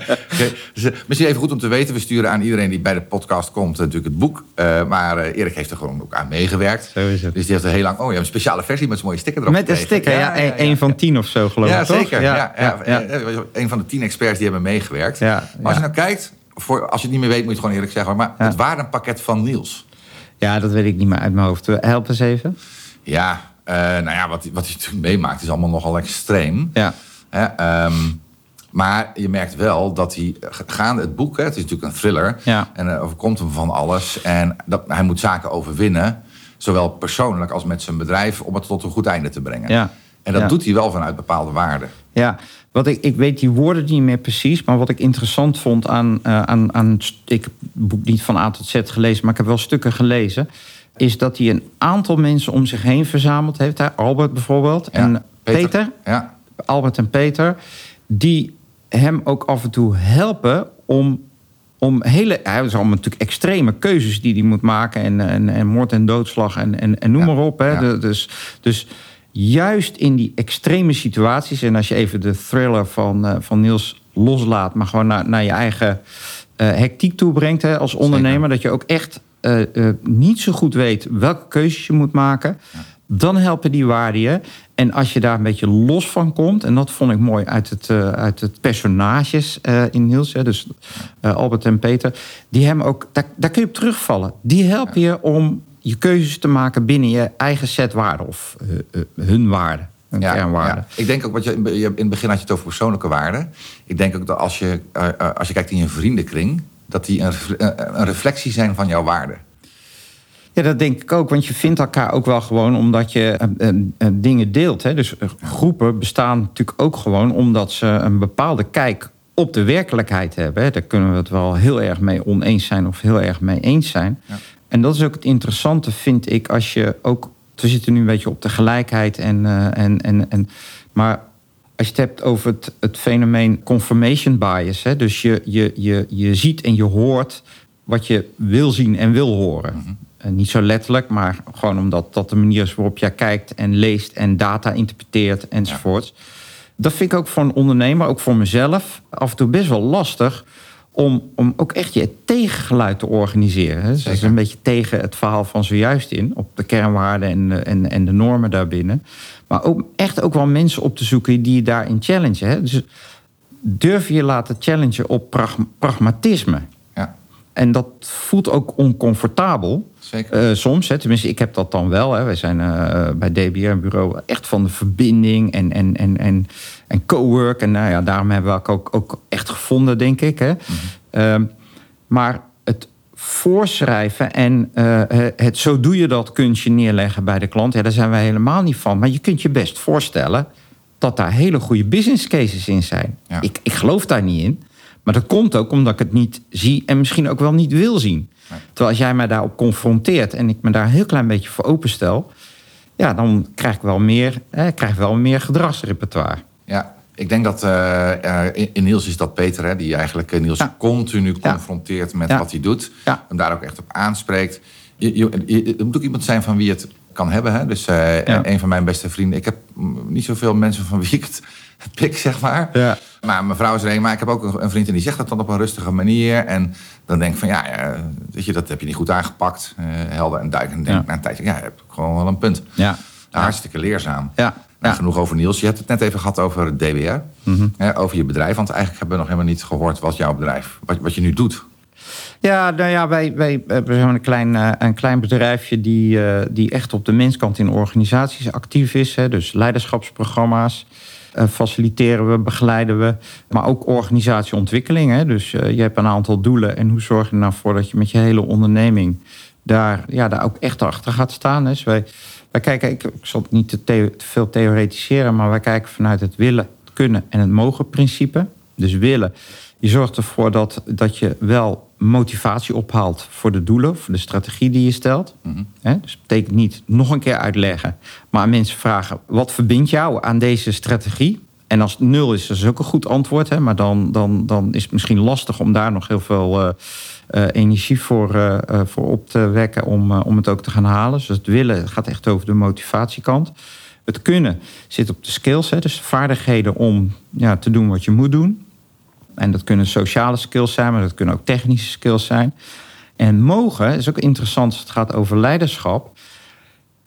Dus, eh, misschien even goed om te weten. We sturen aan iedereen die bij de podcast komt natuurlijk het boek. Eh, maar eh, Erik heeft er gewoon ook aan meegewerkt. Zo is het. Dus die heeft er heel lang... Oh, je hebt een speciale versie met zo'n mooie sticker erop Met een sticker, ja. een- Een van tien of zo, geloof Ja, ik, toch? zeker. Ja, ja, ja. Eh, Een van de tien experts die hebben meegewerkt. Ja, Maar als je ja. nou kijkt... Voor, als je het niet meer weet, moet je het gewoon eerlijk zeggen. Maar Ja. het waardenpakket van Niels... Ja, dat weet ik niet meer uit mijn hoofd. Help eens even. Ja, eh, nou ja, wat, wat hij natuurlijk meemaakt is allemaal nogal extreem. Ja. Hè, ehm, maar je merkt wel dat hij gaande het boek, hè, het is natuurlijk een thriller, Ja. en er overkomt hem van alles. En dat, hij moet zaken overwinnen, zowel persoonlijk als met zijn bedrijf, om het tot een goed einde te brengen. Ja. En dat Ja. doet hij wel vanuit bepaalde waarden. Ja, wat ik, ik weet die woorden niet meer precies, maar wat ik interessant vond aan, eh, aan, aan. Ik heb het boek niet van A tot Z gelezen, maar ik heb wel stukken gelezen. Is dat hij een aantal mensen om zich heen verzameld heeft. Hè? Albert bijvoorbeeld. Ja, En Peter. Ja, Albert en Peter. Die hem ook af en toe helpen om. Om hele, hij heeft allemaal natuurlijk extreme keuzes die hij moet maken. En, en, en moord en doodslag en, en, en noem Ja, maar op. Hè. ja. Dus, dus juist in die extreme situaties. En als je even de thriller van, eh, van Niels loslaat. Maar gewoon naar, naar je eigen eh, hectiek toe brengt hè, als ondernemer. Dat je ook echt eh, eh, niet zo goed weet welke keuzes je moet maken. Dan helpen die waarden je. En als je daar een beetje los van komt, en dat vond ik mooi uit het, eh, uit het personages in Niels, hè, dus Albert en Peter, die hem ook, daar, daar kun je op terugvallen. Die helpen je om je keuzes te maken binnen je eigen set waarden of hun waarden, kernwaarden. ja. Ik denk ook, wat je, in het begin had je het over persoonlijke waarden. Ik denk ook dat als je, als je kijkt in je vriendenkring, dat die een, refle- eh, een reflectie zijn van jouw waarden. Ja, dat denk ik ook. Want je vindt elkaar ook wel gewoon omdat je eh, eh, eh, dingen deelt. Hè? Dus eh, groepen bestaan natuurlijk ook gewoon omdat ze een bepaalde kijk op de werkelijkheid hebben. Hè? Daar kunnen we het wel heel erg mee oneens zijn of heel erg mee eens zijn. Ja. En dat is ook het interessante, vind ik, als je ook. We zitten nu een beetje op de gelijkheid en. eh, en, en, en maar als je het hebt over het, het fenomeen confirmation bias. Hè? Dus je, je, je, je ziet en je hoort wat je wil zien en wil horen. Eh, niet zo letterlijk, maar gewoon omdat dat de manier is waarop jij kijkt en leest en data interpreteert enzovoorts. Dat vind ik ook voor een ondernemer, ook voor mezelf, af en toe best wel lastig. Om, om ook echt je tegengeluid te organiseren. Dus dat is een beetje tegen het verhaal van zojuist in. Op de kernwaarden en, en, en de normen daarbinnen. Maar ook echt ook wel mensen op te zoeken die je daarin challengen. Hè. Dus durf je laten challengen op prag- pragmatisme. Ja, En dat voelt ook oncomfortabel. zeker. Eh, soms, hè, tenminste, ik heb dat dan wel. Hè. Wij zijn eh, bij DBR bureau echt van de verbinding en, en, en, en, en co-work. En nou ja, daarom hebben we ook, ook echt gevonden, denk ik. Hè. Ehm, maar voorschrijven en eh, het zo doe je dat kunstje neerleggen bij de klant, ja, daar zijn wij helemaal niet van. Maar je kunt je best voorstellen dat daar hele goede business cases in zijn. Ja. Ik, ik geloof daar niet in. Maar dat komt ook omdat ik het niet zie en misschien ook wel niet wil zien. Nee. Terwijl als jij mij daarop confronteert en ik me daar een heel klein beetje voor openstel, ja, dan krijg ik wel meer, eh, krijg ik wel meer gedragsrepertoire. Ja, ik denk dat eh, eh, in, Niels is dat Peter, hè, die eigenlijk eh, Niels Ja. continu confronteert met wat hij doet. Hem daar ook echt op aanspreekt. Je, je, je- er moet ook iemand zijn van wie het kan hebben. Hè? Dus Ja. een van mijn beste vrienden. Ik heb niet zoveel mensen van wie ik het pik, zeg maar. Ja. Maar mijn vrouw is er een. Maar ik heb ook een- vriend en die zegt dat dan op een rustige manier. En dan denk ik van ja, weet je, dat heb je niet goed aangepakt. Eh, helder en duidelijk. En denk Ja. ik na een tijdje, ja, je hebt gewoon wel een punt. Ja. Hartstikke leerzaam. Ja. Nou, Ja. genoeg over Niels. Je hebt het net even gehad over DBR. Mhm. hè, over je bedrijf. Want eigenlijk hebben we nog helemaal niet gehoord wat jouw bedrijf, wat, wat je nu doet. Ja, nou ja, wij, wij we zijn een klein, eh, een klein bedrijfje die, eh, die echt op de menskant in organisaties actief is. Hè, dus leiderschapsprogramma's eh, faciliteren we, begeleiden we. Maar ook organisatieontwikkeling. Hè, dus eh, je hebt een aantal doelen. En hoe zorg je er nou voor dat je met je hele onderneming daar, ja, daar ook echt achter gaat staan. Hè. Dus wij, wij kijken, ik, ik zal het niet te, veel theoretiseren, maar wij kijken vanuit het willen, het kunnen en het mogen principe. Dus willen. Je zorgt ervoor dat, dat je wel motivatie ophaalt voor de doelen, voor de strategie die je stelt. Hè, dus dat betekent niet nog een keer uitleggen, maar mensen vragen: wat verbindt jou aan deze strategie? En als het nul is, dat is ook een goed antwoord. Hè, maar dan, dan, dan is het misschien lastig om daar nog heel veel eh, eh, energie voor, eh, voor op te wekken om, om het ook te gaan halen. Dus het willen gaat echt over de motivatiekant. Het kunnen zit op de skills, hè, dus de vaardigheden om ja, te doen wat je moet doen. En dat kunnen sociale skills zijn, maar dat kunnen ook technische skills zijn. En mogen is ook interessant als het gaat over leiderschap.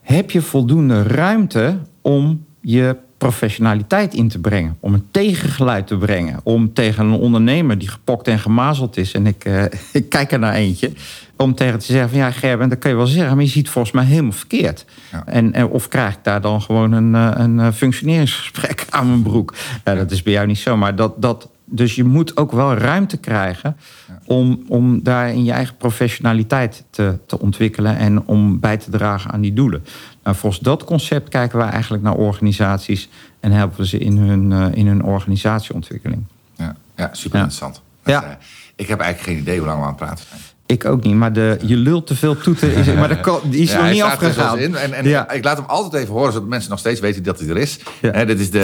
Heb je voldoende ruimte om je professionaliteit in te brengen? Om een tegengeluid te brengen? Om tegen een ondernemer die gepokt en gemazeld is... en ik, eh, ik kijk er naar eentje... om tegen te zeggen van ja, Gerben, dat kan je wel zeggen... maar je ziet volgens mij helemaal verkeerd. Ja. En, en, of krijg ik daar dan gewoon een, eh, een eh, functioneringsgesprek aan mijn broek? Dat is bij jou niet zo, maar dat... dat dus je moet ook wel ruimte krijgen om, om daar in je eigen professionaliteit te, te ontwikkelen en om bij te dragen aan die doelen. Nou, volgens dat concept kijken we eigenlijk naar organisaties en helpen we ze in hun, eh, in hun organisatieontwikkeling. Ja, ja super interessant. Ja. Dat, eh, ik heb eigenlijk geen idee hoe lang we aan het praten zijn. Ik ook niet, maar de, je lult te veel toeten, is, maar de, die is Ja, nog niet afgegaan. In, en en Ja. ik laat hem altijd even horen, zodat mensen nog steeds weten dat hij er is. Ja. Dit is de,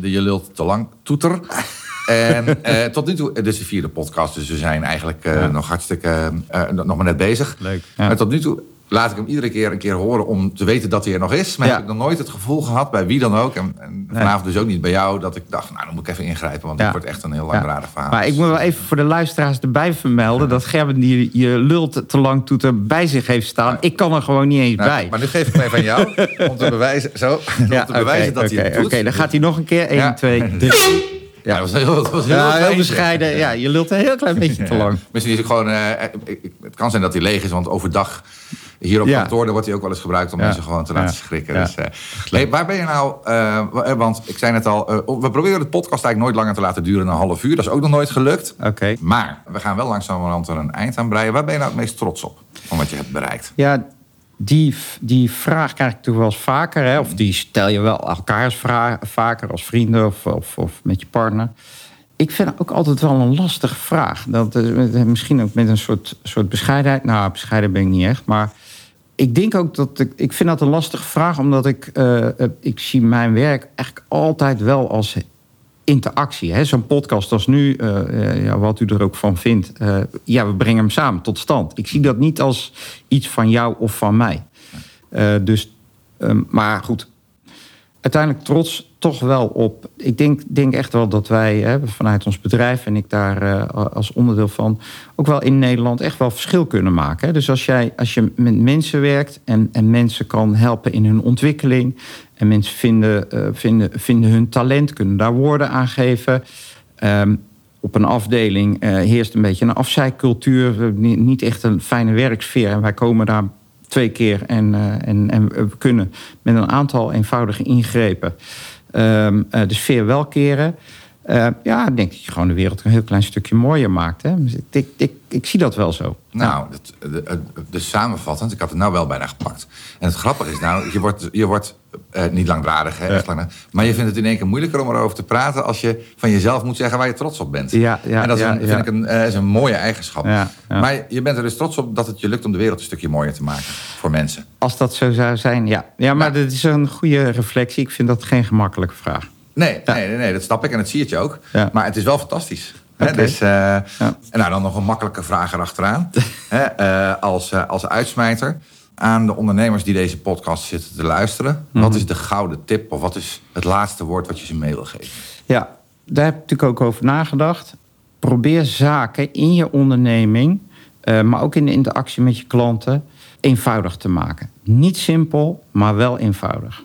de Je lult te lang toeter. En eh, tot nu toe, dit is de vierde podcast, dus we zijn eigenlijk nog hartstikke, nog maar net bezig. Leuk. Maar tot nu toe laat ik hem iedere keer een keer horen om te weten dat hij er nog is. Maar Ja. heb ik nog nooit het gevoel gehad, bij wie dan ook, en, en Nee. vanavond dus ook niet bij jou, dat ik dacht, nou dan moet ik even ingrijpen, want Ja. dit wordt echt een heel langdradig verhaal. Maar ik moet wel even voor de luisteraars erbij vermelden... dat Gerben die je lult te lang toeter bij zich heeft staan. Ik kan er gewoon niet eens Nou, bij. Maar nu geef ik hem even aan jou, om te bewijzen, zo, om te bewijzen dat hij het doet. Oké, dan gaat hij nog een keer. 1, Ja. 2, 3. Ja, dat was heel, dat was heel, Ja, heel klein. bescheiden. Ja, je lult een heel klein beetje te lang. Misschien is het gewoon... eh, het kan zijn dat hij leeg is, want overdag hier op kantoor... wordt hij ook wel eens gebruikt om mensen gewoon te laten schrikken. Dus, eh, waar ben je nou... eh, wa- want ik zei net al, eh, we proberen de podcast eigenlijk nooit langer te laten duren dan een half uur. Dat is ook nog nooit gelukt. Oké. Maar we gaan wel langzamerhand er een eind aan breien. Waar ben je nou het meest trots op van wat je hebt bereikt? Ja, die, die vraag krijg ik toch wel eens vaker. Hè? Of die stel je wel elkaars vaker als vrienden of, of, of met je partner. Ik vind ook altijd wel een lastige vraag. Dat is misschien ook met een soort, soort bescheidenheid. Nou, bescheiden ben ik niet echt. Maar ik denk ook dat ik... Ik vind dat een lastige vraag, omdat ik... eh, eh, ik zie mijn werk eigenlijk altijd wel als interactie. hè. Zo'n podcast als nu, eh, eh, ja, wat u er ook van vindt. eh, ja, we brengen hem samen tot stand. Ik zie dat niet als iets van jou of van mij. Dus, ehm, maar goed, uiteindelijk trots toch wel op. Ik denk, denk echt wel dat wij hè, vanuit ons bedrijf en ik daar eh, als onderdeel van ook wel in Nederland echt wel verschil kunnen maken. hè. Dus als, jij, als je met mensen werkt en, en mensen kan helpen in hun ontwikkeling en mensen vinden, eh, vinden, vinden hun talent, kunnen daar woorden aan geven. Ehm, op een afdeling eh, heerst een beetje een afzijcultuur, niet echt een fijne werksfeer. En wij komen daar twee keer en, en, en we kunnen met een aantal eenvoudige ingrepen ehm, eh, de sfeer wel keren. Eh, ja, ik denk dat je gewoon de wereld een heel klein stukje mooier maakt. Hè? Dus ik, ik, ik, ik zie dat wel zo. Nou, de- dus samenvattend, ik had het nou wel bijna gepakt. En het grappige is nou, je wordt, je wordt eh, niet langdradig, hè, lang, maar je vindt het in één keer moeilijker om erover te praten als je van jezelf moet zeggen waar je trots op bent. Ja, ja, en dat is ja, een, vind ja. ik een, eh, is een mooie eigenschap. Ja, ja. Maar je bent er dus trots op dat het je lukt om de wereld een stukje mooier te maken voor mensen. Als dat zo zou zijn, ja. Ja, maar Ja. dat is een goede reflectie. Ik vind dat geen gemakkelijke vraag. Nee, Ja. nee, nee, nee, dat snap ik en dat zie je het je ook. Ja. Maar het is wel fantastisch. Hè, dus, eh, En nou, dan nog een makkelijke vraag erachteraan. Hè, eh, als, eh, als uitsmijter aan de ondernemers die deze podcast zitten te luisteren. Mhm. Wat is de gouden tip of wat is het laatste woord wat je ze mee wil geven? Ja, daar heb ik natuurlijk ook over nagedacht. Probeer zaken in je onderneming, maar ook in de interactie met je klanten, eenvoudig te maken. Niet simpel, maar wel eenvoudig.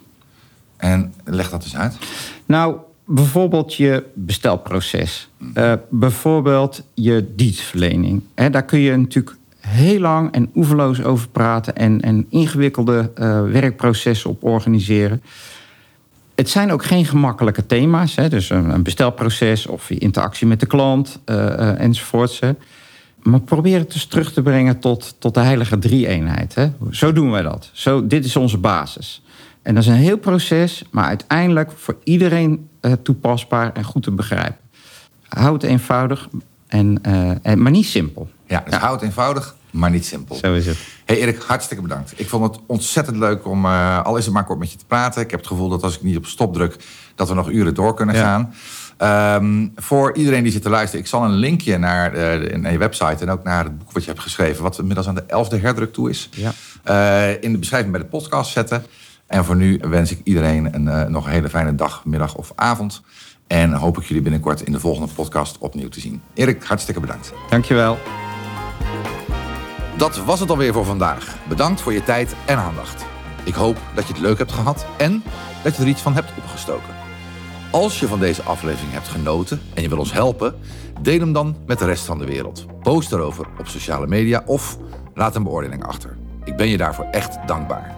En leg dat eens uit. Nou, bijvoorbeeld je bestelproces. Eh, bijvoorbeeld je dienstverlening. Daar kun je natuurlijk heel lang en oeverloos over praten... en, en ingewikkelde eh, werkprocessen op organiseren. Het zijn ook geen gemakkelijke thema's. Hè, dus een, een bestelproces of je interactie met de klant eh, enzovoorts. hè. Maar probeer het dus terug te brengen tot, tot de heilige drie-eenheid. Hè. Zo doen wij dat. Zo, dit is onze basis. En dat is een heel proces, maar uiteindelijk voor iedereen eh, toepasbaar en goed te begrijpen. Houd het eenvoudig, En, en, maar niet simpel. Ja, dus ja. eenvoudig, maar niet simpel. Zo is het. Hey Erik, hartstikke bedankt. Ik vond het ontzettend leuk om, al is het maar kort met je te praten. Ik heb het gevoel dat als ik niet op stop druk, dat we nog uren door kunnen gaan. Um, voor iedereen die zit te luisteren, ik zal een linkje naar, uh, naar je website en ook naar het boek wat je hebt geschreven, wat inmiddels aan de elfde herdruk toe is, ja. uh, in de beschrijving bij de podcast zetten. En voor nu wens ik iedereen een, uh, nog een hele fijne dag, middag of avond. En hoop ik jullie binnenkort in de volgende podcast opnieuw te zien. Erik, hartstikke bedankt. Dankjewel. Dat was het alweer voor vandaag. Bedankt voor je tijd en aandacht. Ik hoop dat je het leuk hebt gehad en dat je er iets van hebt opgestoken. Als je van deze aflevering hebt genoten en je wil ons helpen, deel hem dan met de rest van de wereld. Post erover op sociale media of laat een beoordeling achter. Ik ben je daarvoor echt dankbaar.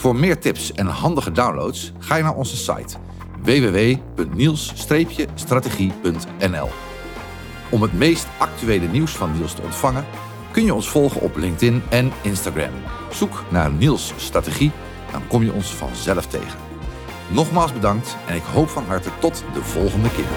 Voor meer tips en handige downloads ga je naar onze site www.niels-strategie.nl. Om het meest actuele nieuws van Niels te ontvangen, kun je ons volgen op LinkedIn en Instagram. Zoek naar Niels Strategie, dan kom je ons vanzelf tegen. Nogmaals bedankt en ik hoop van harte tot de volgende keer.